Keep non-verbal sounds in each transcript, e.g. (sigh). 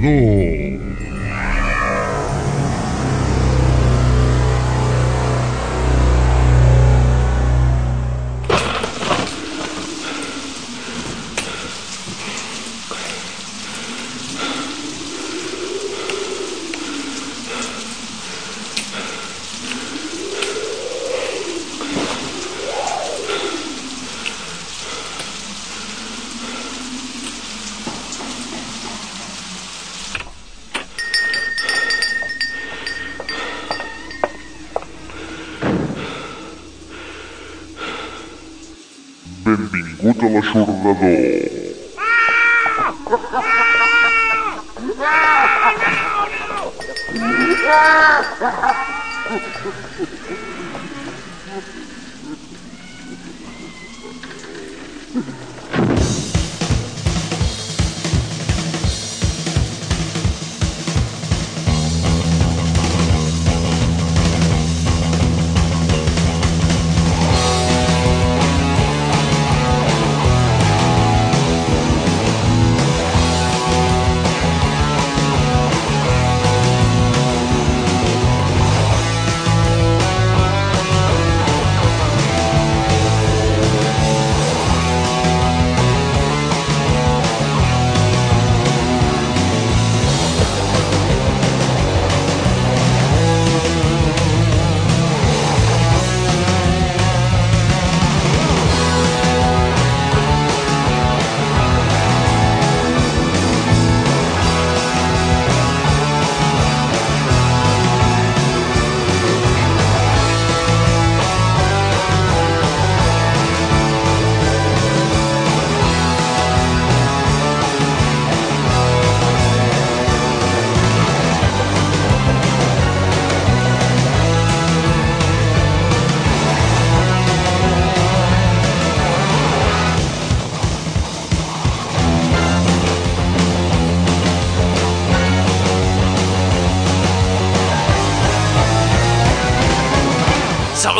L'aixordador.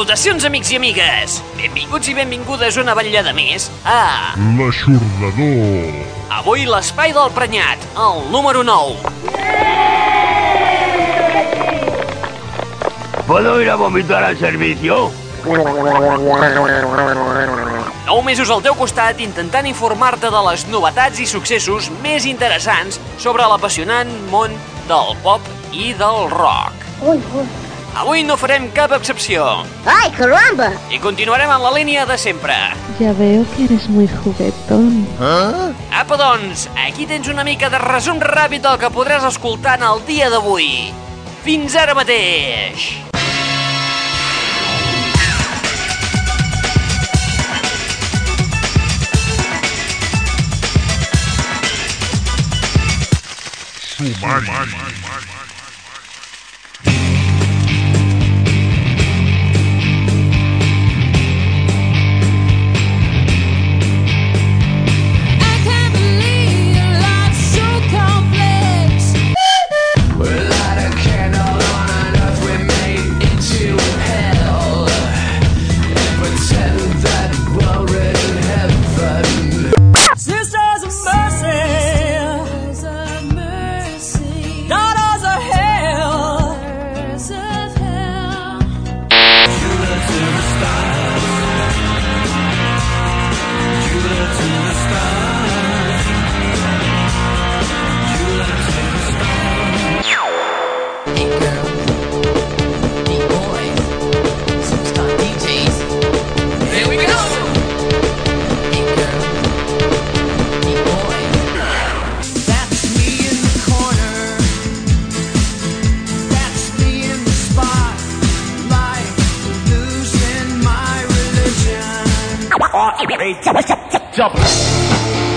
Salutacions, amics i amigues! Benvinguts i benvingudes una vetllada més a... L'aixordador. Avui l'espai del prenyat, el número 9. ¿Puedo ir a vomitar al servicio? Nou mesos al teu costat intentant informar-te de les novetats i successos més interessants sobre l'apassionant món del pop i del rock. Uy, uy. Avui no farem cap excepció ¡Ay, caramba! i continuarem en la línia de sempre. Ya veo que eres muy juguetón. Apa, doncs, aquí tens una mica de resum ràpid del que podràs escoltar en el dia d'avui. Fins ara mateix! Sumari. I religion. One woman, you're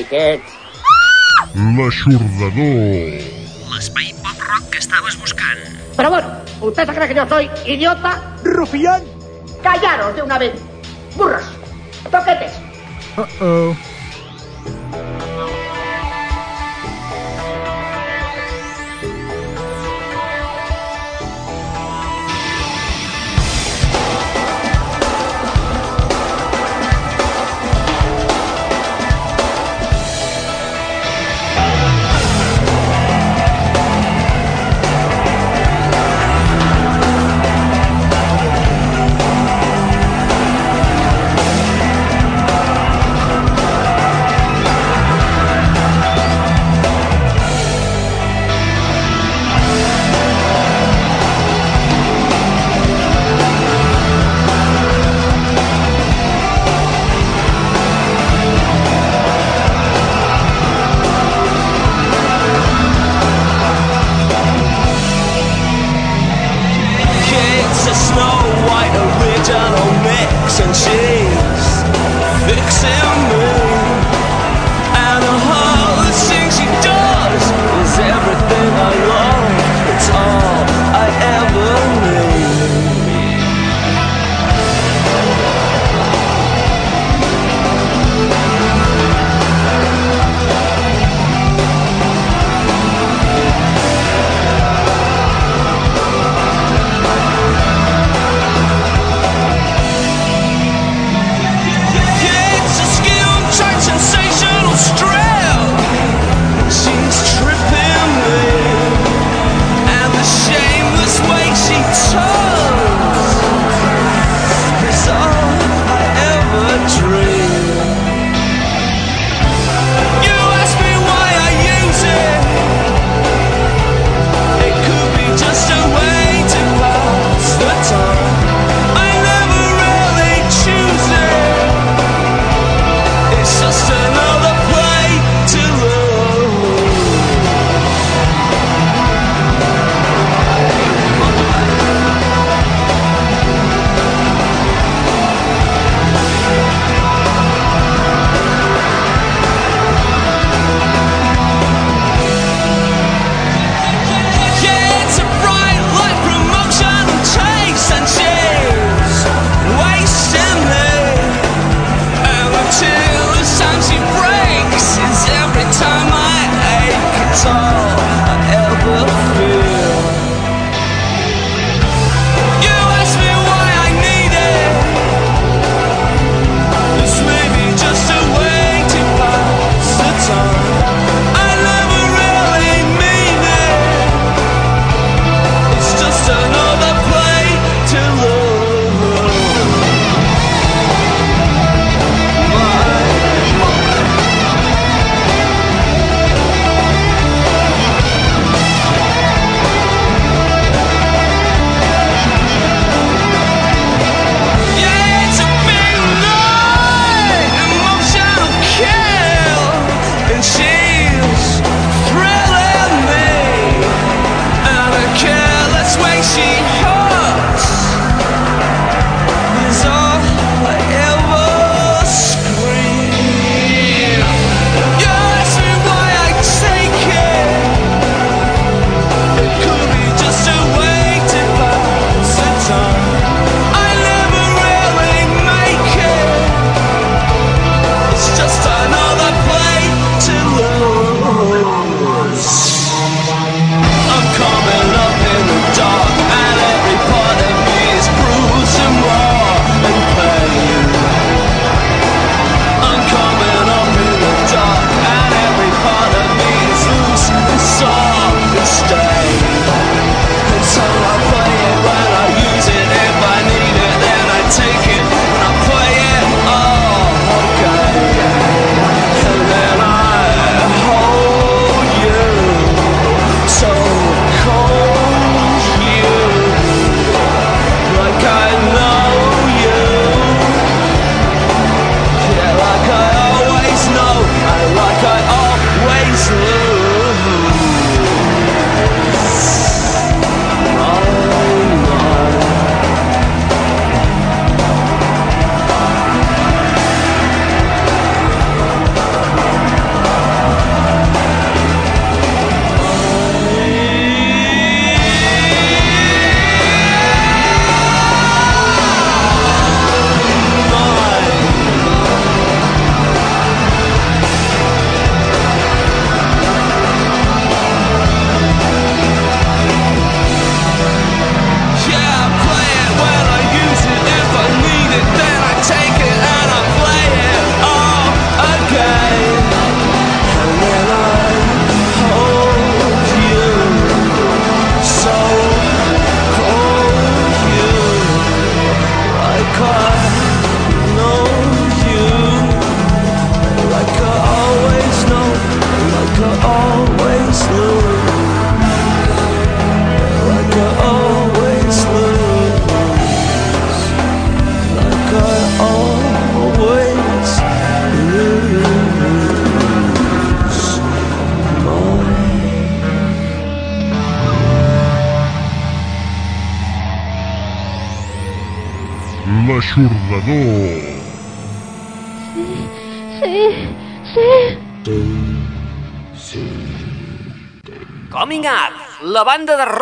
xiquets. L'aixordador. L'espai pop-rock que estaves buscant. Pero bueno, ¿usted se cree que yo soy idiota? ¡Rufián! ¡Callaros de una vez! ¡Burros! ¡Toquetes! Uh-oh.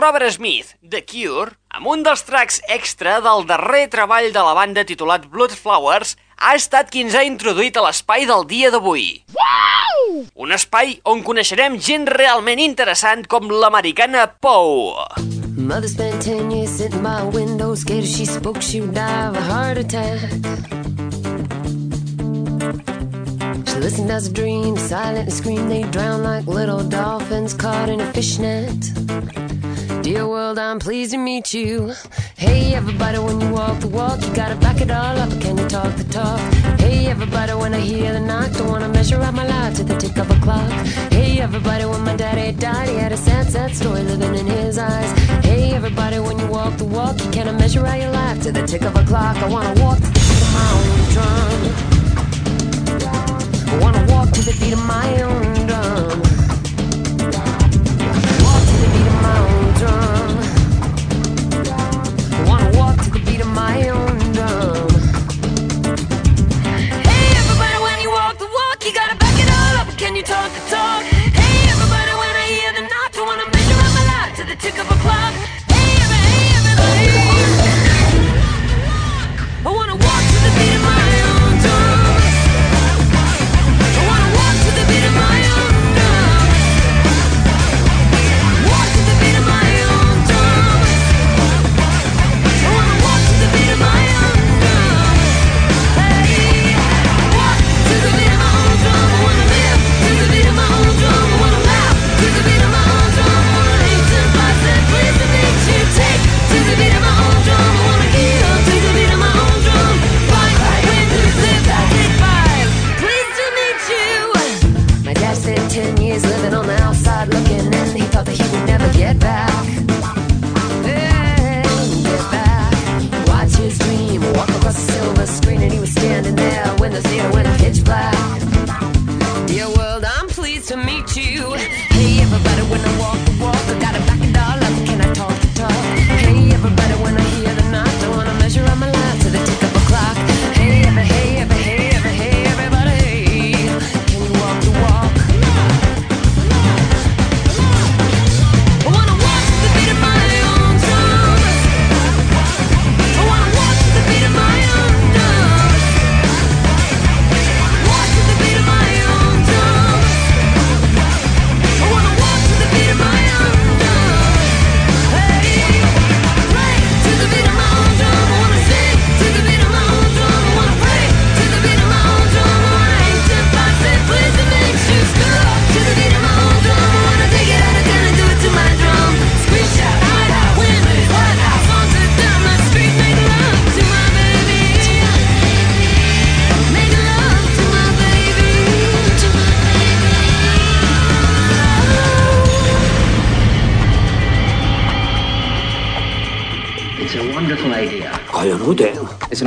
Robert Smith, The Cure, amb un dels tracks extra del darrer treball de la banda titulat Blood Flowers, ha estat qui ens ha introduït a l'espai del dia d'avui. Un espai on coneixerem gent realment interessant com l'americana Pou. Mother spent 10 years sitting by a window, scared if she spoke she would die of a heart attack. She listened as a dream, silently screamed, they drowned like little dolphins caught in a fishnet. Dear world, I'm pleased to meet you. Hey, everybody, when you walk the walk, you gotta back it all up. Can you talk the talk? Hey, everybody, when I hear the knock, don't wanna measure out my life to the tick of a clock. Hey, everybody, when my daddy died, he had a sad, sad story living in his eyes. Hey, everybody, when you walk the walk, you cannot measure out your life to the tick of a clock. I wanna walk the beat of my own drum. I wanna walk to the beat of my own drum.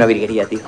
una virguería, tío.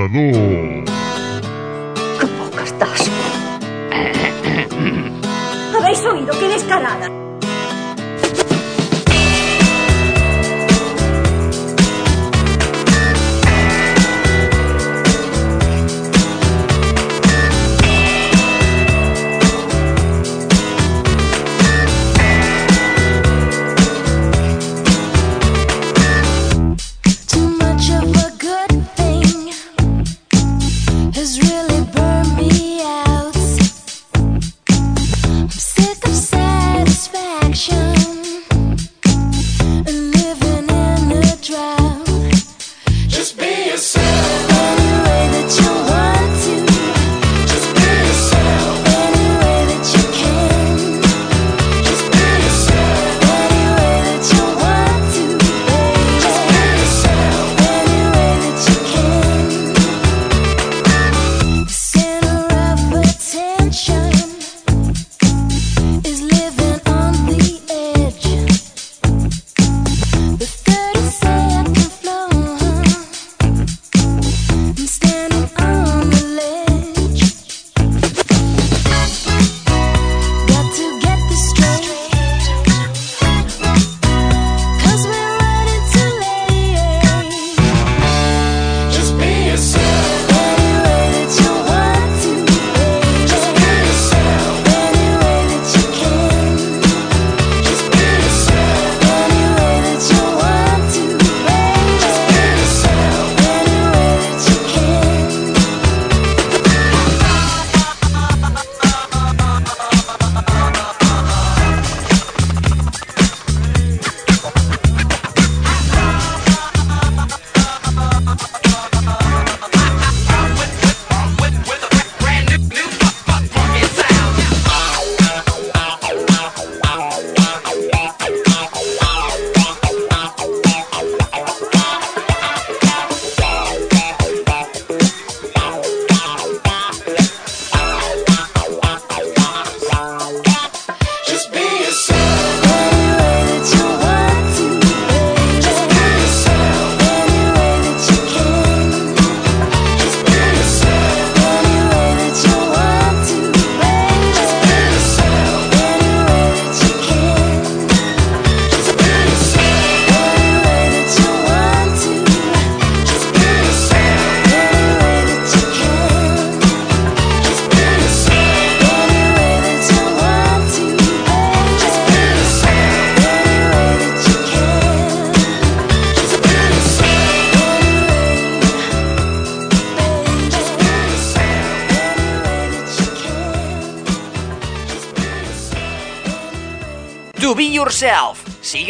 L'aixordador.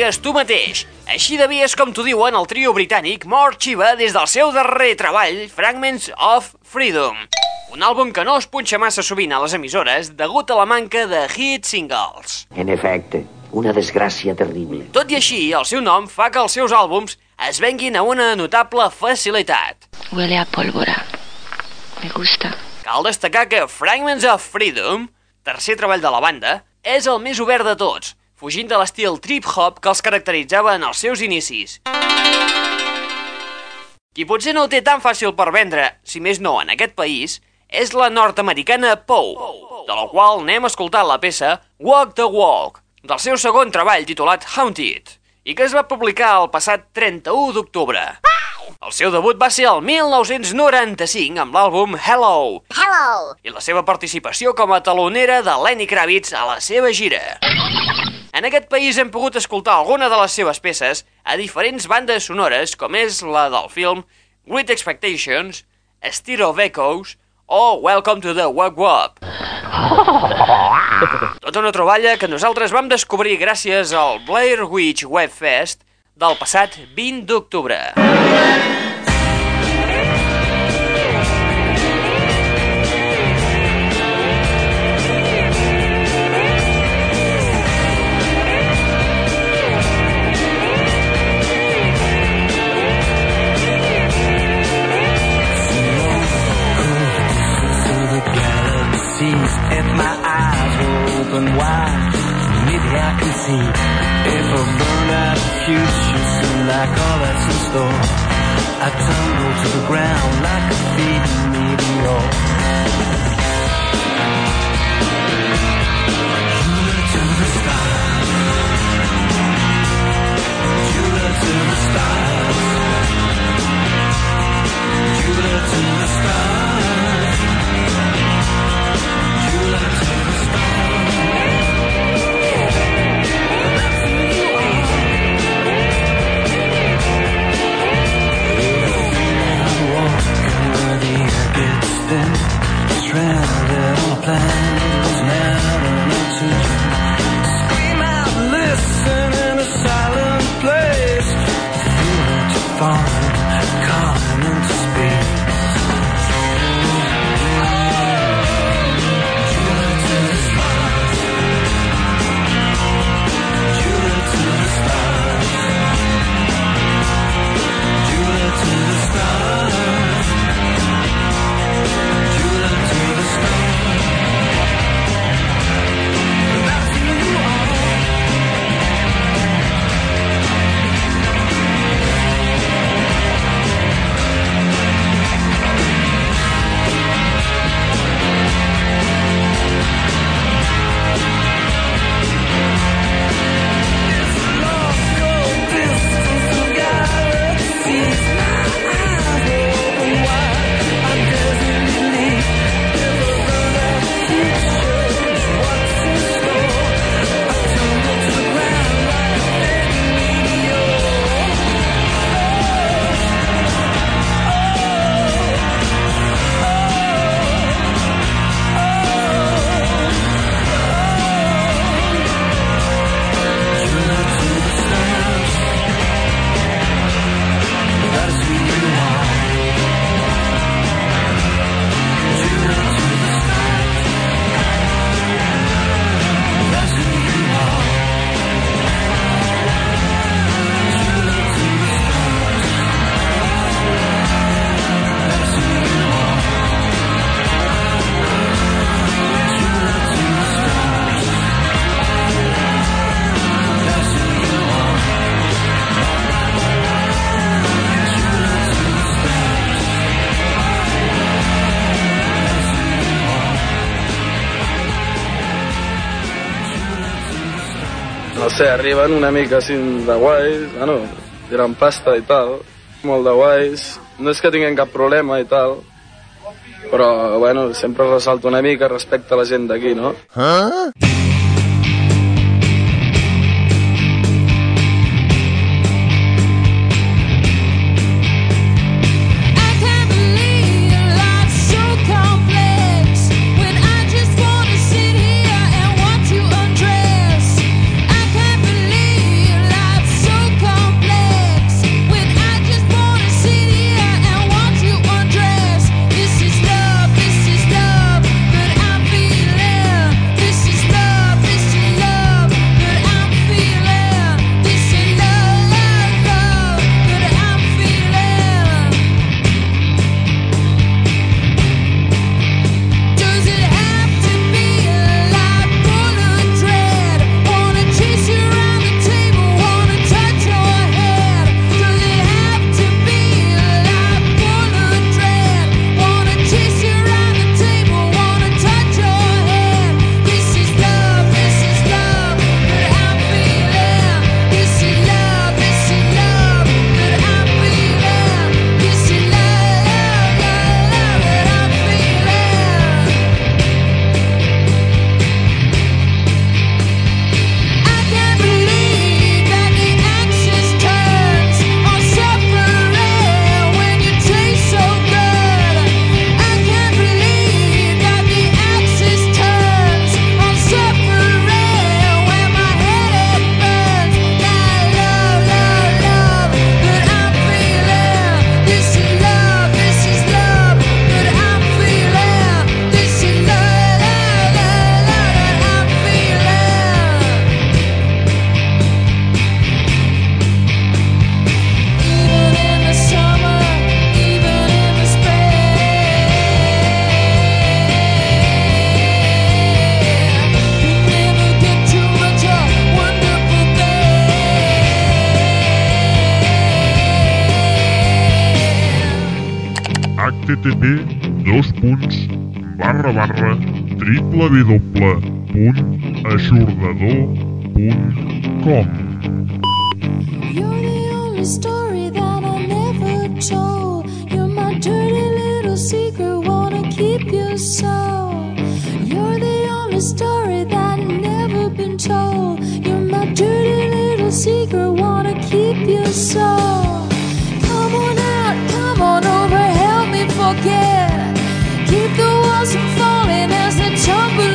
Sigues tu mateix. Així de bé és com t'ho diuen el trio britànic More Chiva des del seu darrer treball, Fragments of Freedom. Un àlbum que no es punxa massa sovint a les emissores degut a la manca de hit singles. En efecte, una desgràcia terrible. Tot i així, el seu nom fa que els seus àlbums es venguin a una notable facilitat. Huele a pólvora. Me gusta. Cal destacar que Fragments of Freedom, tercer treball de la banda, és el més obert de tots, fugint de l'estil trip-hop que els caracteritzava en els seus inicis. Qui potser no ho té tan fàcil per vendre, si més no en aquest país, és la nord-americana Pou, de la qual n'hem escoltat la peça Walk the Walk, del seu segon treball titulat Haunted, i que es va publicar el passat 31 d'octubre. El seu debut va ser el 1995 amb l'àlbum Hello, Hello. i la seva participació com a talonera de Lenny Kravitz a la seva gira. En aquest país hem pogut escoltar alguna de les seves peces a diferents bandes sonores, com és la del film Great Expectations, Stir of Echoes o Welcome to the Wag Wag. (laughs) Tota una troballa que nosaltres vam descobrir gràcies al Blair Witch Web Fest del passat 20 d'octubre. if my eyes were open wide. Maybe I can see if a burnout execution seemed like all that's in store. I tumble to the ground like a feeding meteor. To the stars. To the stars. To the stars. arriben una mica així de guais, bueno, tirant pasta i tal, molt de guais, no és que tinguem cap problema i tal, però, bueno, sempre ressalto una mica respecte a la gent d'aquí, no? Ah? www.aixordador.com as they're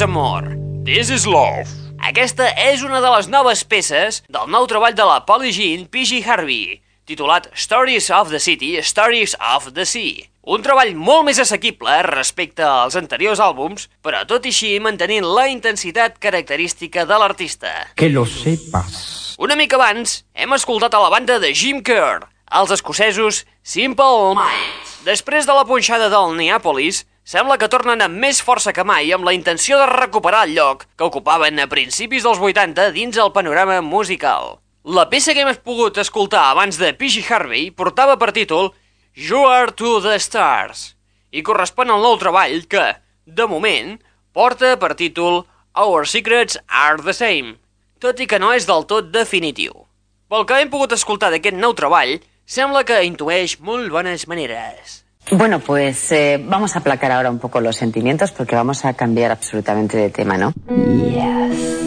és amor. This is love. Aquesta és una de les noves peces del nou treball de la Polly Jean P.G. Harvey, titulat Stories of the City, Stories of the Sea. Un treball molt més assequible respecte als anteriors àlbums, però tot i així mantenint la intensitat característica de l'artista. Que lo sepas. Una mica abans, hem escoltat a la banda de Jim Kerr, els escocesos Simple Minds. Després de la punxada del Neapolis, sembla que tornen amb més força que mai amb la intenció de recuperar el lloc que ocupaven a principis dels 80 dins el panorama musical. La peça que hem pogut escoltar abans de P.G. Harvey portava per títol You Are to the Stars i correspon al nou treball que, de moment, porta per títol Our Secrets Are the Same, tot i que no és del tot definitiu. Pel que hem pogut escoltar d'aquest nou treball, sembla que intueix molt bones maneres. Bueno, pues eh, vamos a aplacar ahora un poco los sentimientos porque vamos a cambiar absolutamente de tema, ¿no? Yes.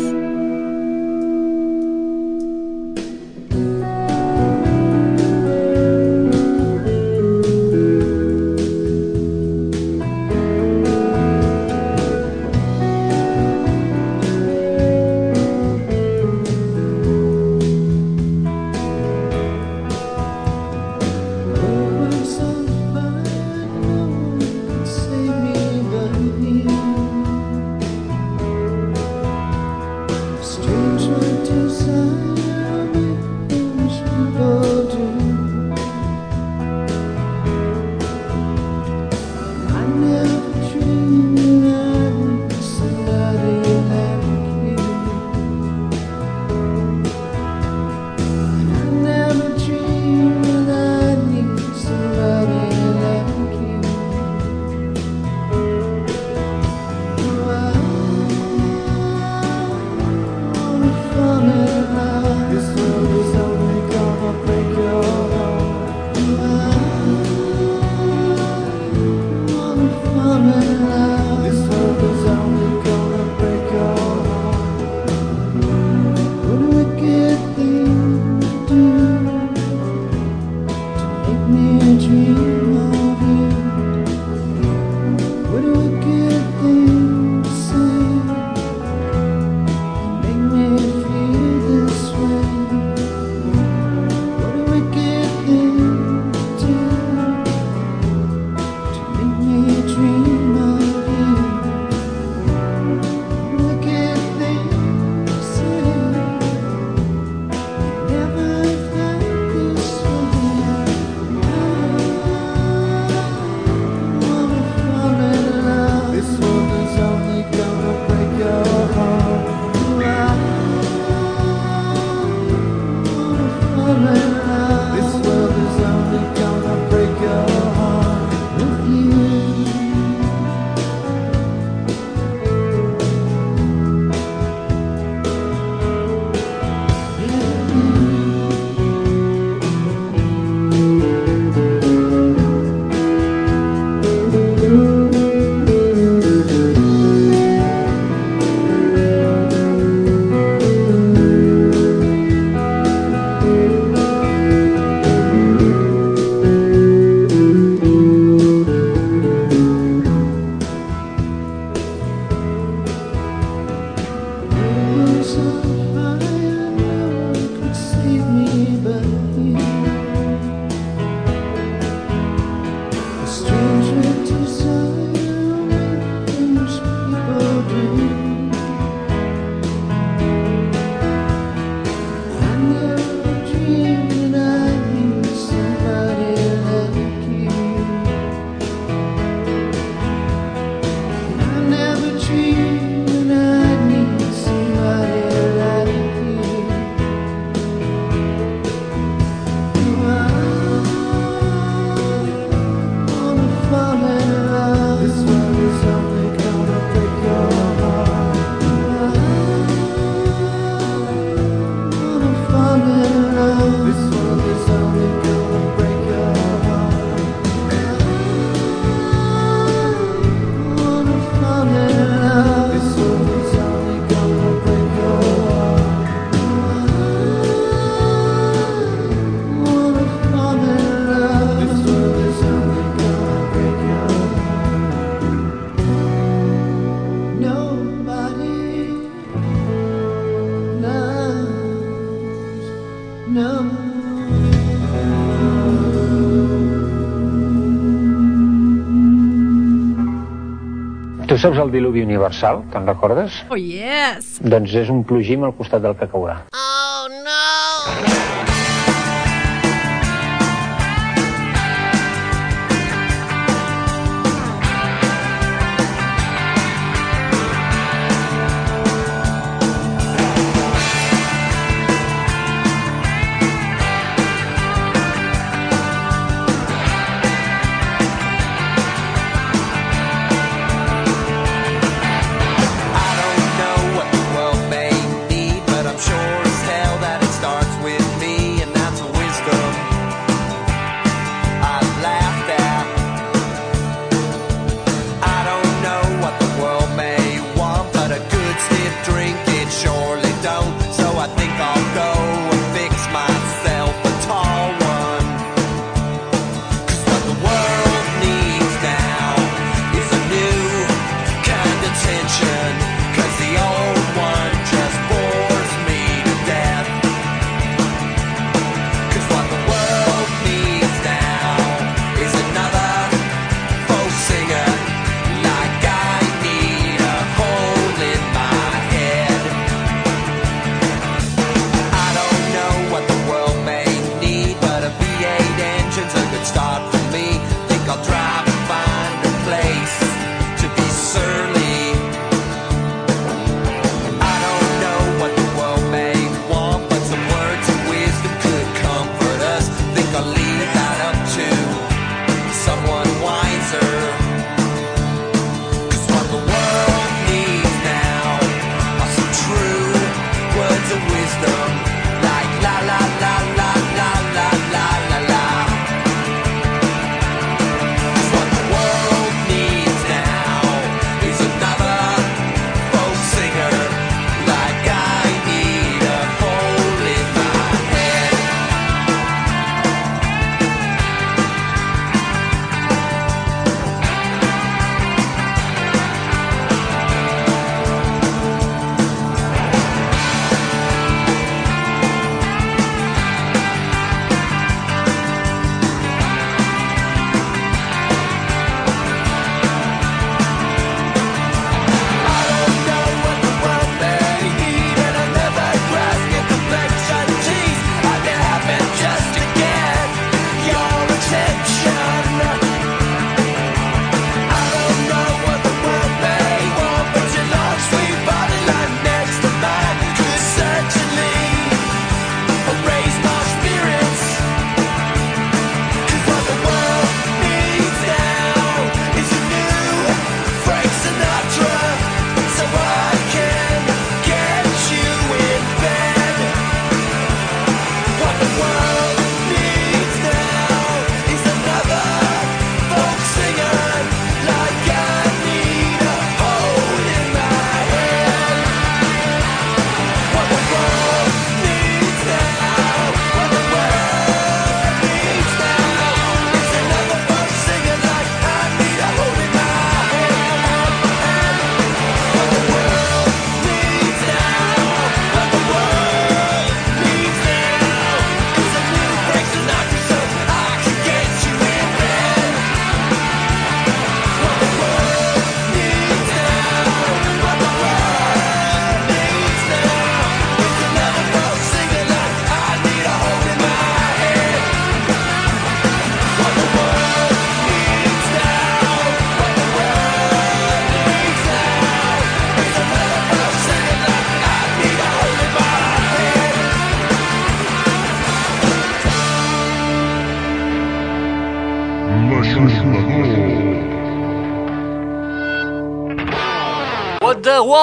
saps el diluvi universal? Te'n recordes? Oh, yes! Doncs és un plogim al costat del que caurà.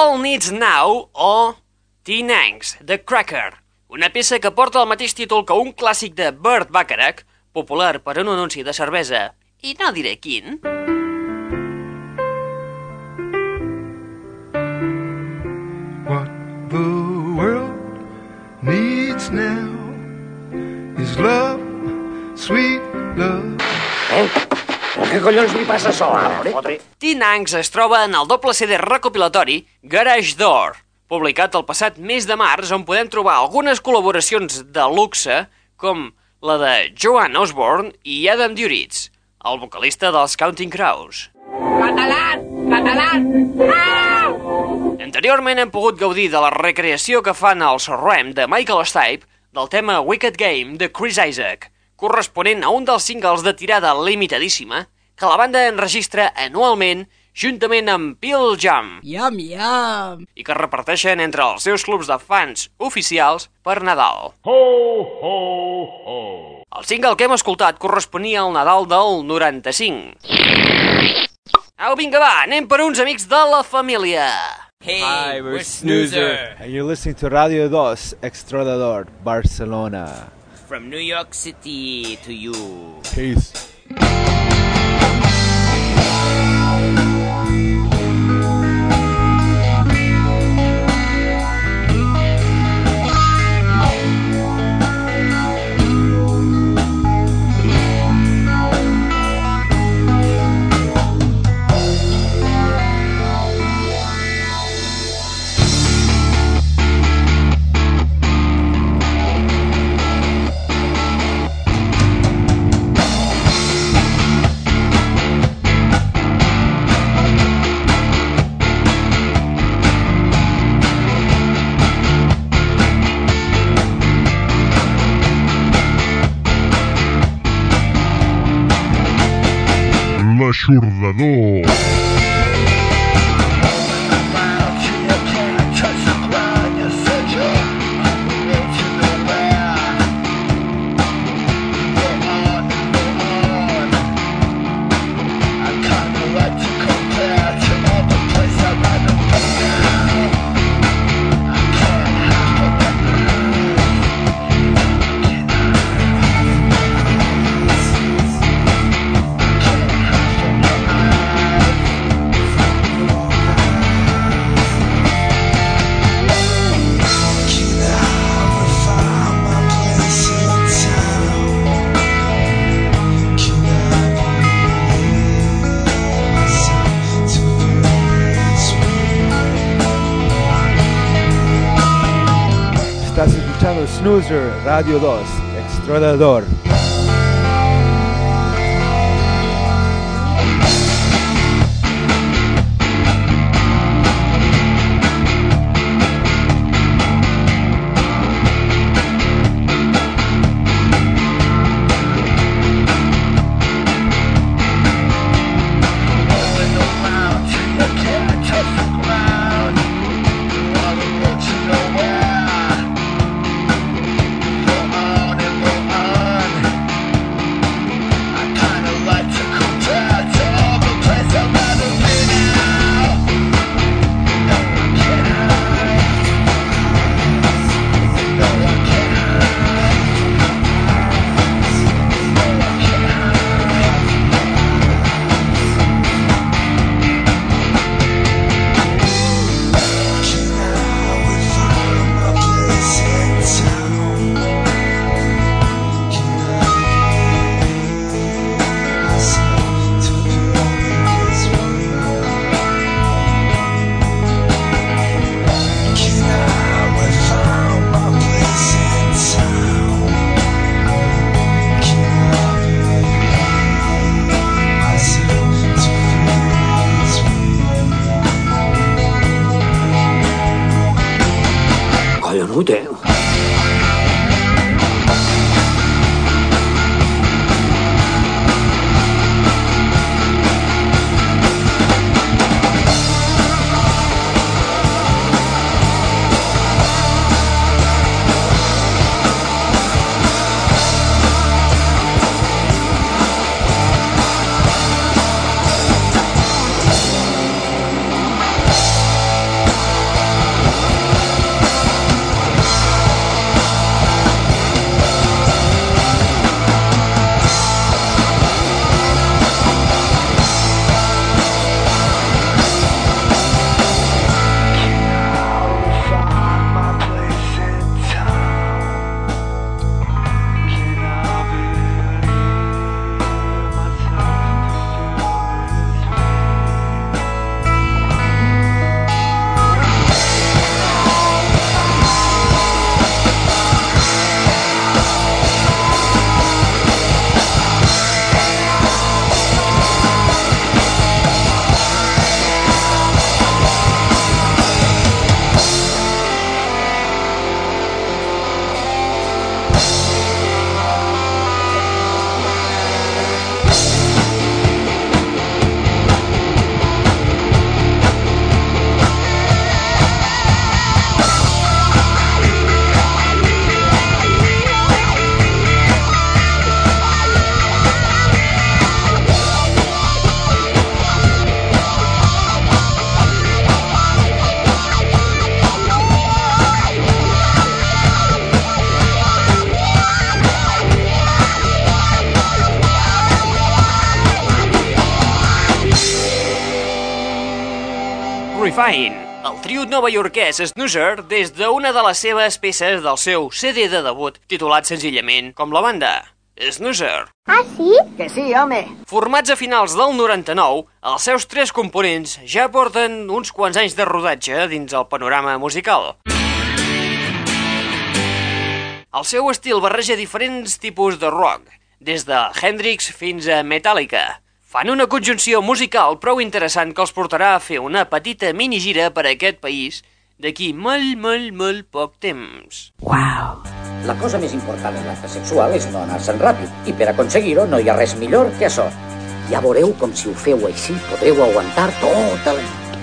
All Needs Now o Teen Angst, The Cracker, una peça que porta el mateix títol que un clàssic de Burt Bacharach, popular per un anunci de cervesa, i no diré quin. What the world needs now is love, sweet love. Eh? Què collons li passa sol, ara? Teen Angst es troba en el doble CD recopilatori Garage Door, publicat el passat mes de març, on podem trobar algunes col·laboracions de luxe, com la de Joan Osborne i Adam Duritz, el vocalista dels Counting Crows. Català! Català! Ah! Anteriorment hem pogut gaudir de la recreació que fan al Rem de Michael Stipe del tema Wicked Game de Chris Isaac, corresponent a un dels singles de tirada limitadíssima que la banda enregistra anualment juntament amb Pearl Jam Yum, yum. i que reparteixen entre els seus clubs de fans oficials per Nadal. Ho, ho, ho. El single que hem escoltat corresponia al Nadal del 95. Au, vinga, va, anem per uns amics de la família. Hey, Hi, we're Snoozer. And you're listening to Radio 2 Extradador, Barcelona. From New York City to you. Peace. L'aixordador. Radio 2 Extradador. Novaiorquès Snoozer des d'una de les seves peces del seu CD de debut titulat senzillament com la banda, Snoozer. Ah, sí? Que sí, home. Formats a finals del 99, els seus tres components ja porten uns quants anys de rodatge dins el panorama musical. El seu estil barreja diferents tipus de rock, des de Hendrix fins a Metallica. Fan una conjunció musical prou interessant que els portarà a fer una petita minigira per a aquest país d'aquí molt, molt, molt poc temps. Wow. La cosa més important en l'acte sexual és no anar-se'n ràpid, i per aconseguir-ho no hi ha res millor que això. Ja veureu com si ho feu així podreu aguantar tota la nit.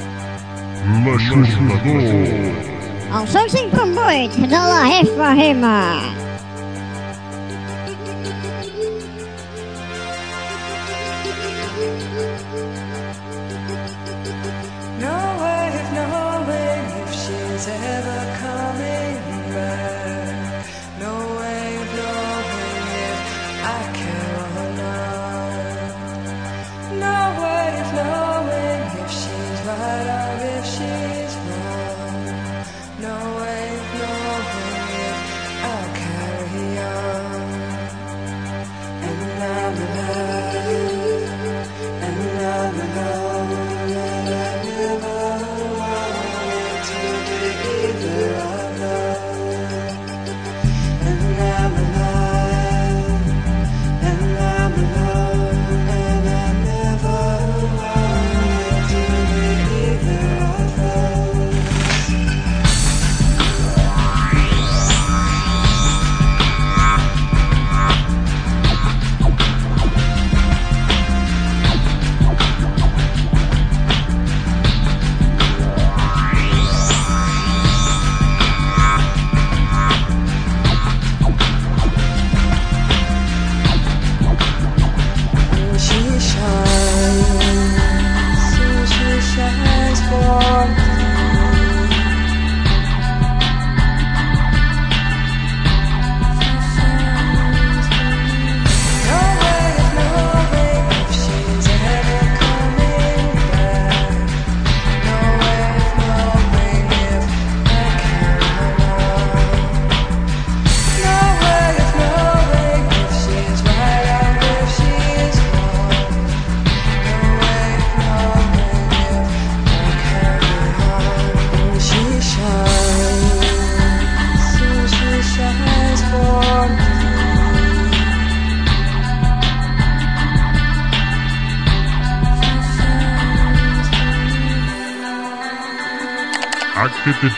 L'aixordador. El 105.8 de la FM. seven.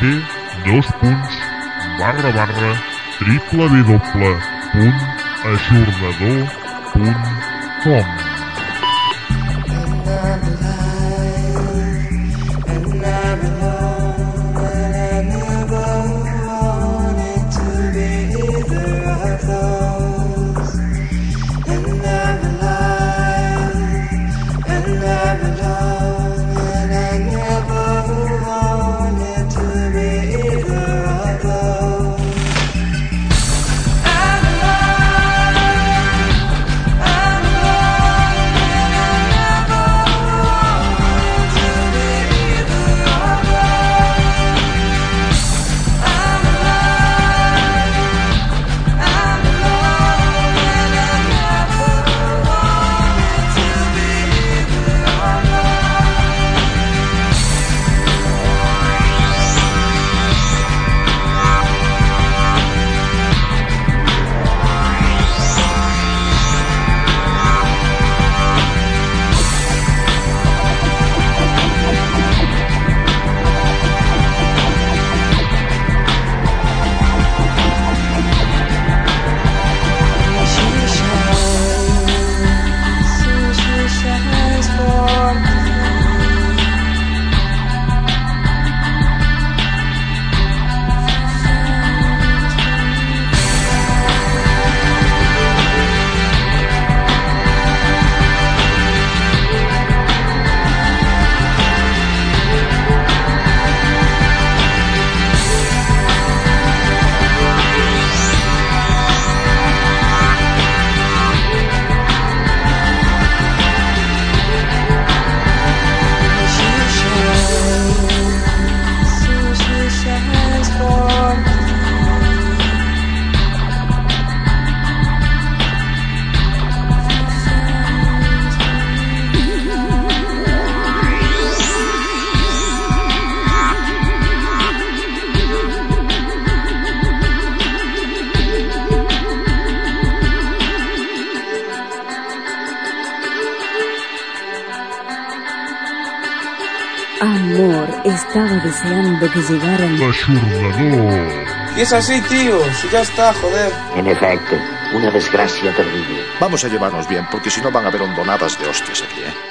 Http dos punts barra barra triple deseando que llegaran. Y es así, tío. Si ya está, joder. En efecto, una desgracia terrible. Vamos a llevarnos bien, porque si no van a haber hondonadas de hostias aquí, ¿eh?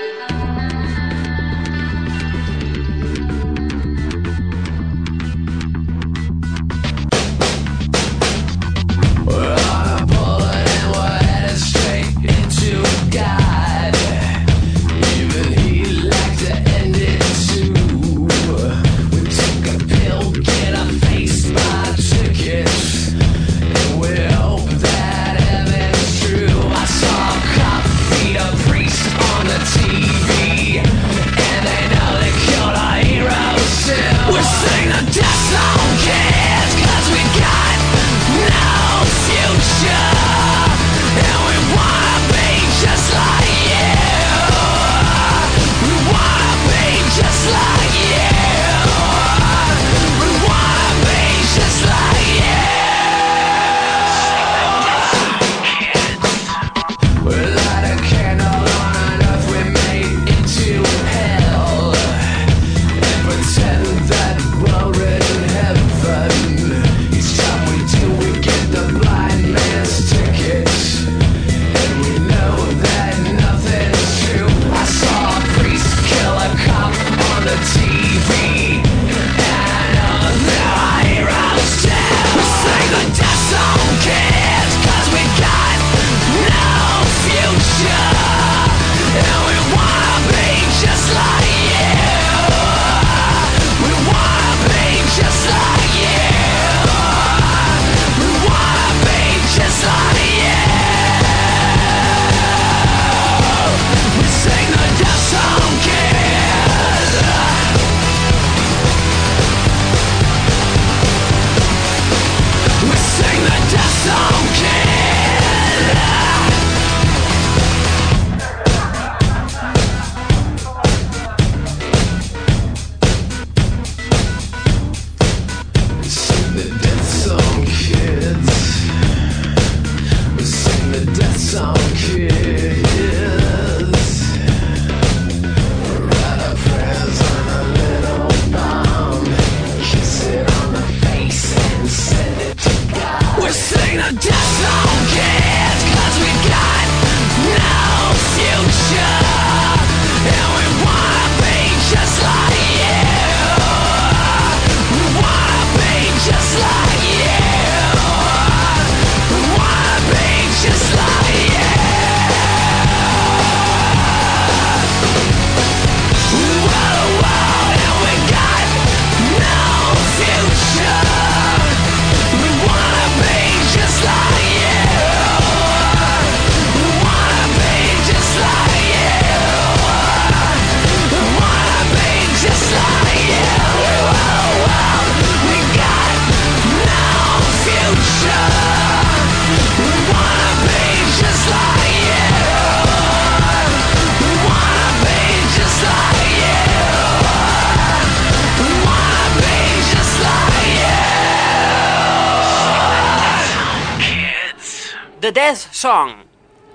Song.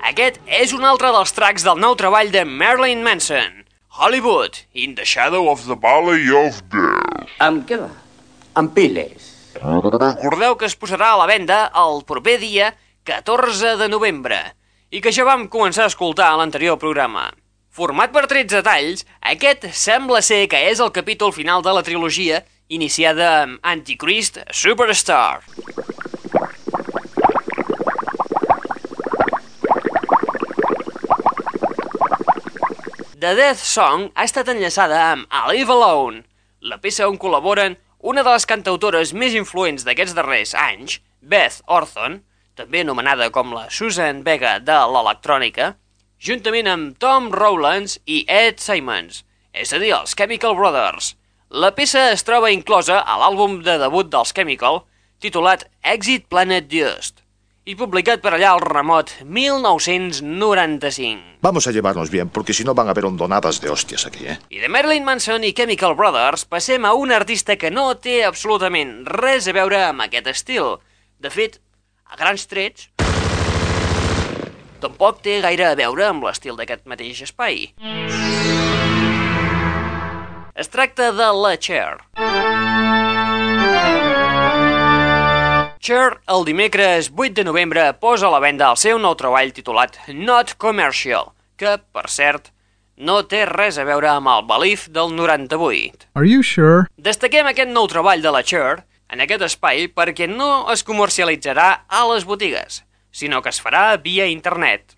Aquest és un altre dels tracks del nou treball de Marilyn Manson, Hollywood, in the Shadow of the Valley of Death. Amb què va? Amb piles. Recordeu que es posarà a la venda el proper dia 14 de novembre i que ja vam començar a escoltar a l'anterior programa. Format per 13 talls, aquest sembla ser que és el capítol final de la trilogia iniciada amb Antichrist Superstar. The Death Song ha estat enllaçada amb I Live Alone, la peça on col·laboren una de les cantautores més influents d'aquests darrers anys, Beth Orton, també anomenada com la Susan Vega de l'electrònica, juntament amb Tom Rowlands i Ed Simons, és a dir, els Chemical Brothers. La peça es troba inclosa a l'àlbum de debut dels Chemical, titulat Exit Planet Dust, i publicat per allà al remot 1995. Vamos a llevarnos bien, porque si no van a haber hondonadas de hostias aquí, ¿eh? I de Marilyn Manson i Chemical Brothers passem a un artista que no té absolutament res a veure amb aquest estil. De fet, a grans trets, tampoc té gaire a veure amb l'estil d'aquest mateix espai. Es tracta de la Cher. Cher, el dimecres 8 de novembre, posa a la venda el seu nou treball titulat Not Commercial, que, per cert, no té res a veure amb el Belief del 98. Are you sure? Destaquem aquest nou treball de la Cher en aquest espai perquè no es comercialitzarà a les botigues, sinó que es farà via internet.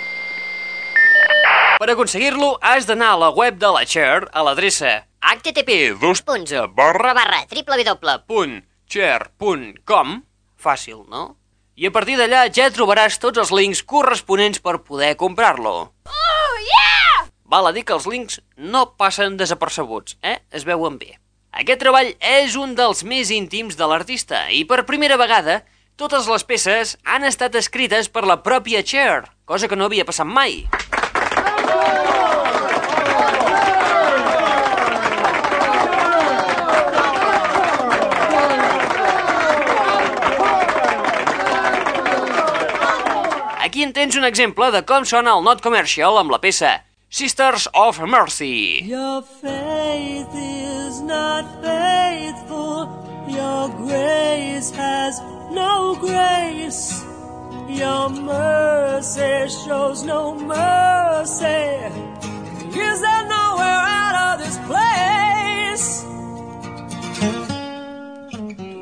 Per aconseguir-lo, has d'anar a la web de la Cher a l'adreça http www.cher.com Fàcil, no? I a partir d'allà ja trobaràs tots els links corresponents per poder comprar-lo. Oh, yeah! Val a dir que els links no passen desapercebuts, eh? Es veuen bé. Aquest treball és un dels més íntims de l'artista i per primera vegada totes les peces han estat escrites per la pròpia Cher, cosa que no havia passat mai. Aquí en tens un exemple de com sona el not commercial amb la peça Sisters of Mercy. Your faith is not faithful. Your grace has no grace. Your mercy shows no mercy. Is there nowhere out of this place?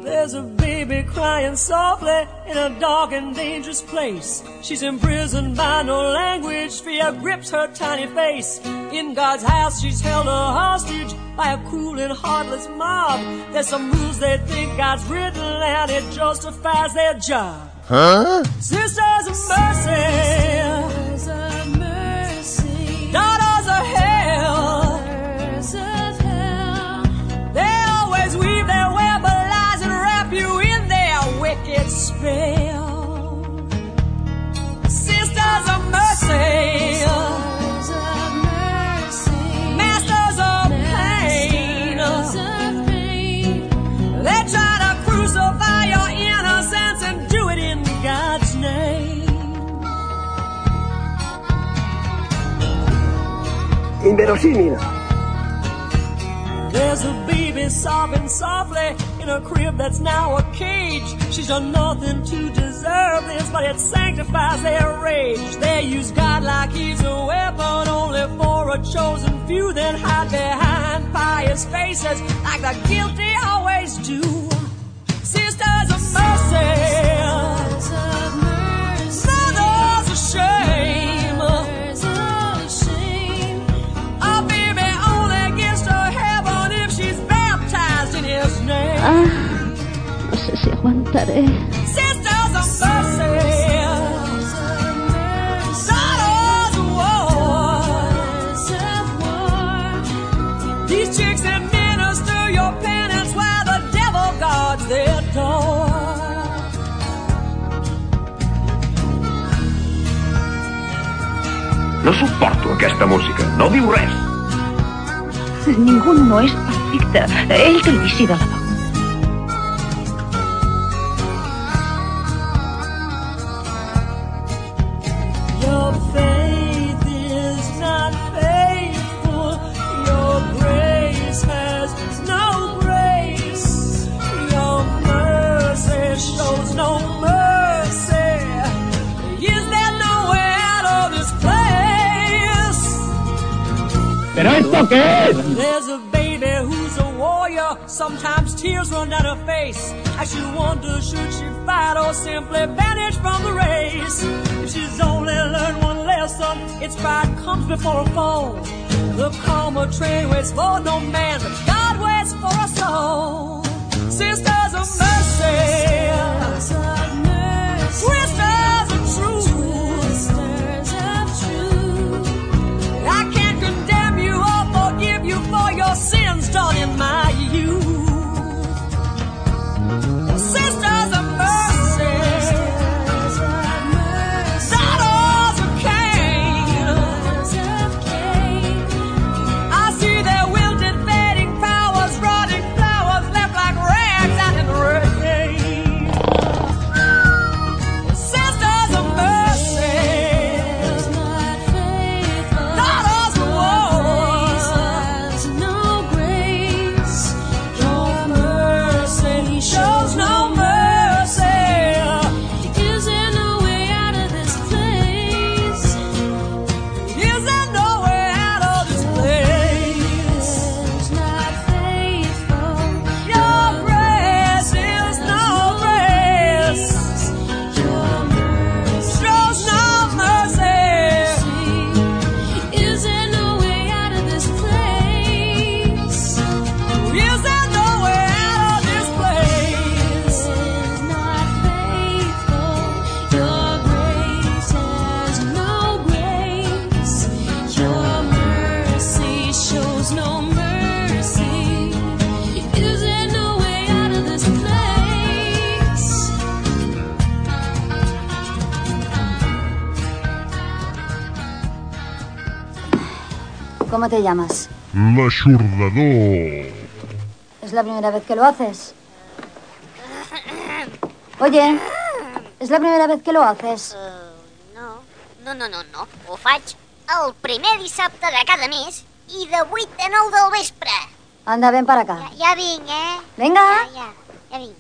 There's a baby crying softly in a dark and dangerous place. She's imprisoned by no language, fear grips her tiny face. In God's house, she's held a hostage by a cruel and heartless mob. There's some rules they think God's written, and it justifies their job. Huh? Sisters of mercy, Sisters of mercy, daughters Inverosímil. There's a baby sobbing softly in a crib that's now a cage. She's done nothing to deserve this, but it sanctifies their rage. They use God like he's a weapon only for a chosen few, then hide behind pious faces like the guilty always do. Sisters of mercy, devil guards their door. No suporto aquesta música. No diu res. Ningú no és perfecte. Ell l'inici de la There's a baby who's a warrior. Sometimes tears run down her face. As she wonders should she fight or simply vanish from the race. If she's only learned one lesson, it's pride comes before a fall. The karma train waits for no man, but God waits for us all. Sisters of mercy. Te llamas? L'aixordador. ¿Es la primera vez que lo haces? Oye, ¿es la primera vez que lo haces? No, no, no, no, no. Ho faig el primer dissabte de cada mes i de 8 a 9 del vespre. Anda, ven para acá. Ja vinc, eh? Venga. Ja, ja, ja vinc.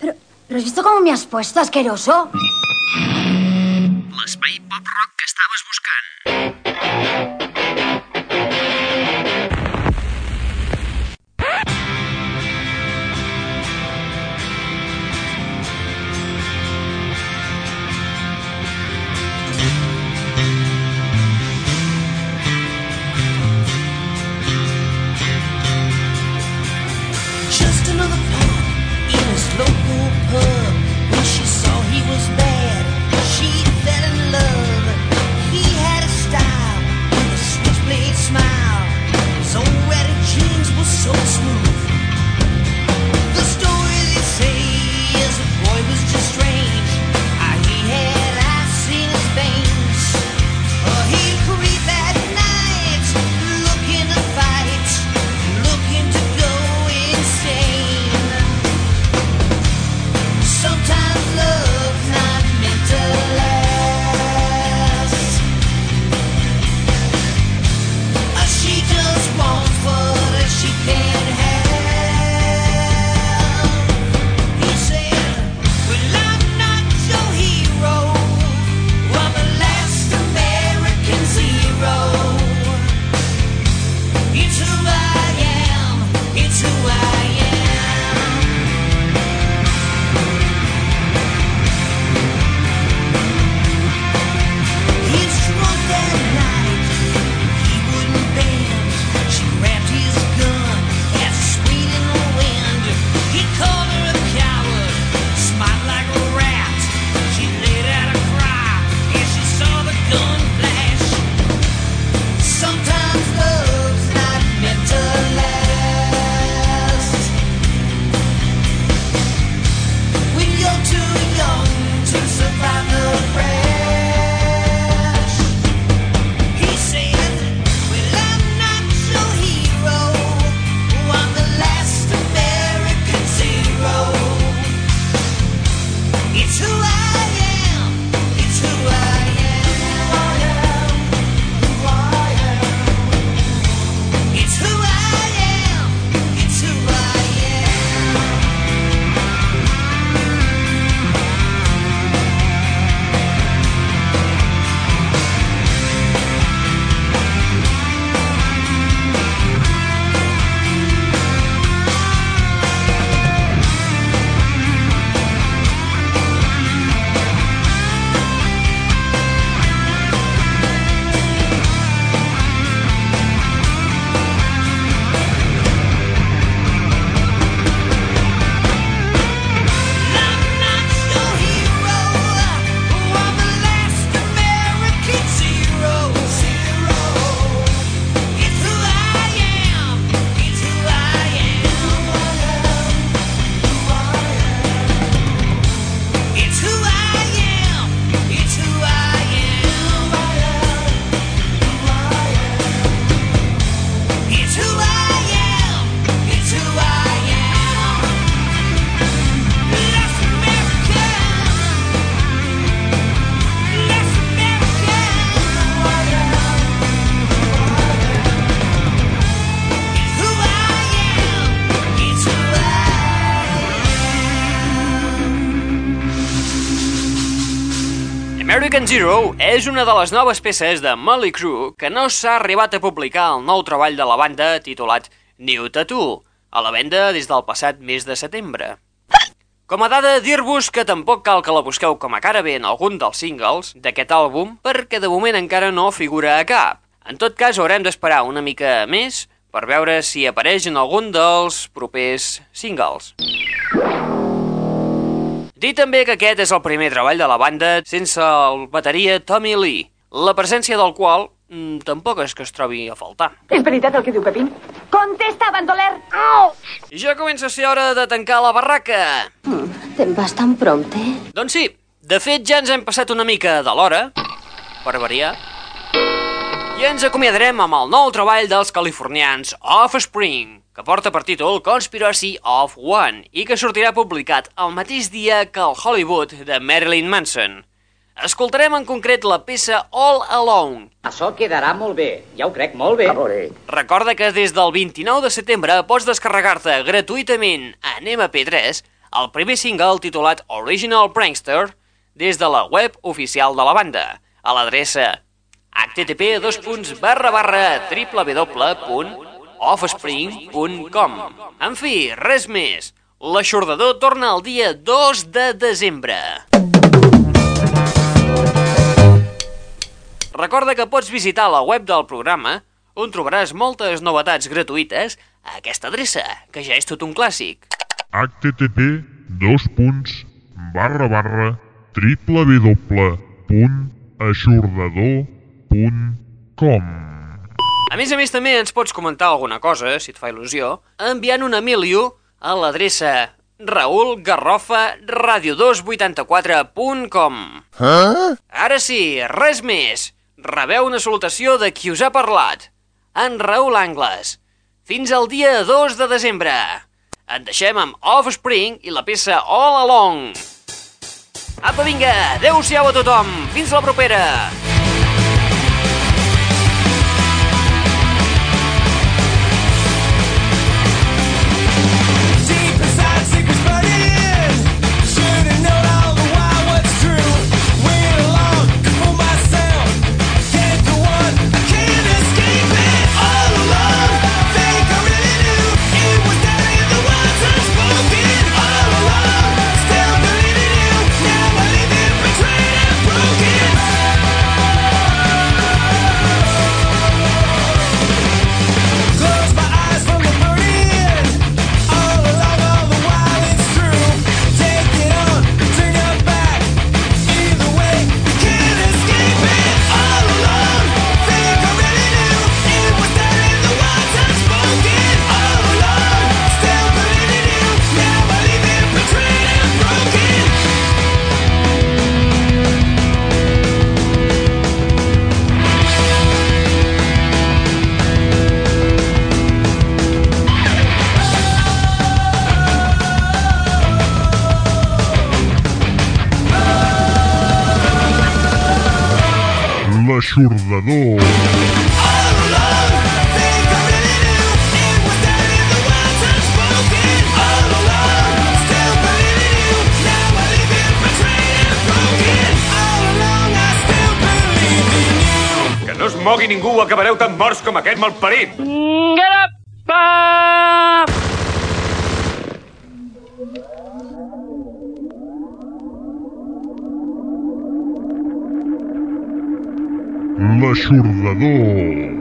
¿Pero has visto cómo me has puesto, asqueroso? L'espai pop-rock que estaves buscant. Zero és una de les noves peces de Molly Crew que no s'ha arribat a publicar al nou treball de la banda titulat New Tattoo, a la venda des del passat mes de setembre. Com a dada, dir-vos que tampoc cal que la busqueu com a cara bé en algun dels singles d'aquest àlbum, perquè de moment encara no figura a cap. En tot cas, haurem d'esperar una mica més per veure si apareix en algun dels propers singles. Dir també que aquest és el primer treball de la banda sense el bateria Tommy Lee, la presència del qual mm, tampoc és que es trobi a faltar. És veritat el que diu Pepín? Contesta, bandoler! Au! I ja comença a ser hora de tancar la barraca. Te'n vas tan prompte? Doncs sí, de fet ja ens hem passat una mica de l'hora, per variar. I ens acomiadarem amb el nou treball dels californians Offspring, que porta per títol Conspiracy of One i que sortirà publicat el mateix dia que el Hollywood de Marilyn Manson. Escoltarem en concret la peça All Alone. Això quedarà molt bé, ja ho crec molt bé. A Recorda que des del 29 de setembre pots descarregar-te gratuïtament en MP3 el primer single titulat Original Prankster des de la web oficial de la banda, a l'adreça http www.offspring.com En fi, res més. L'aixordador torna el dia 2 de desembre. Recorda que pots visitar la web del programa, on trobaràs moltes novetats gratuïtes a aquesta adreça, que ja és tot un clàssic. http dos punts barra barra www.aixordador.com A més a més, també ens pots comentar alguna cosa, si et fa il·lusió, enviant un Emilio a l'adreça raulgarrofa.radio284.com Huh? Ara sí, res més. Rebeu una salutació de qui us ha parlat, en Raül Angles. Fins al dia 2 de desembre. Et deixem amb Offspring i la peça All Along. Apa, vinga, adeu-siau a tothom. Fins la propera. L'aixordador. Que no es mogui ningú acabareu tan morts com aquest malparit. Get up! L'aixordador.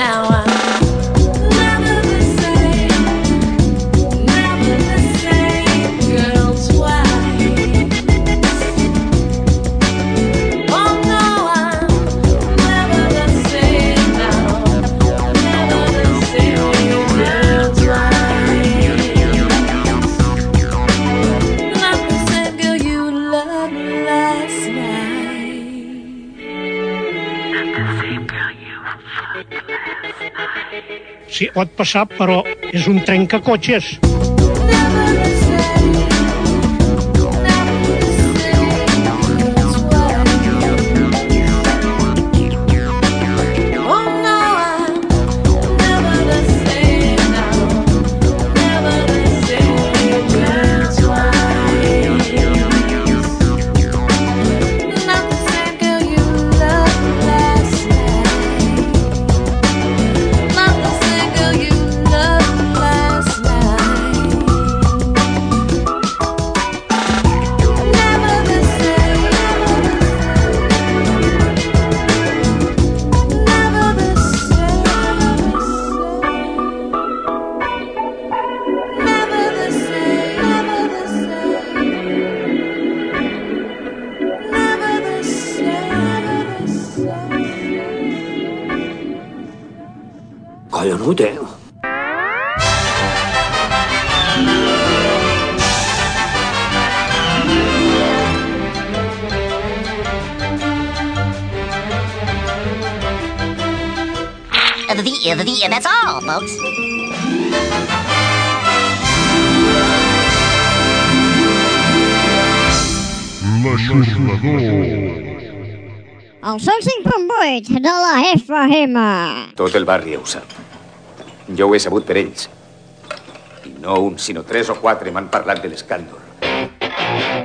now sí, pot passar, però és un trencacotxes. George, de la FM. Tot el barri ho sap. Jo ho he sabut per ells. I no un, sinó tres o quatre m'han parlat de l'escàndol.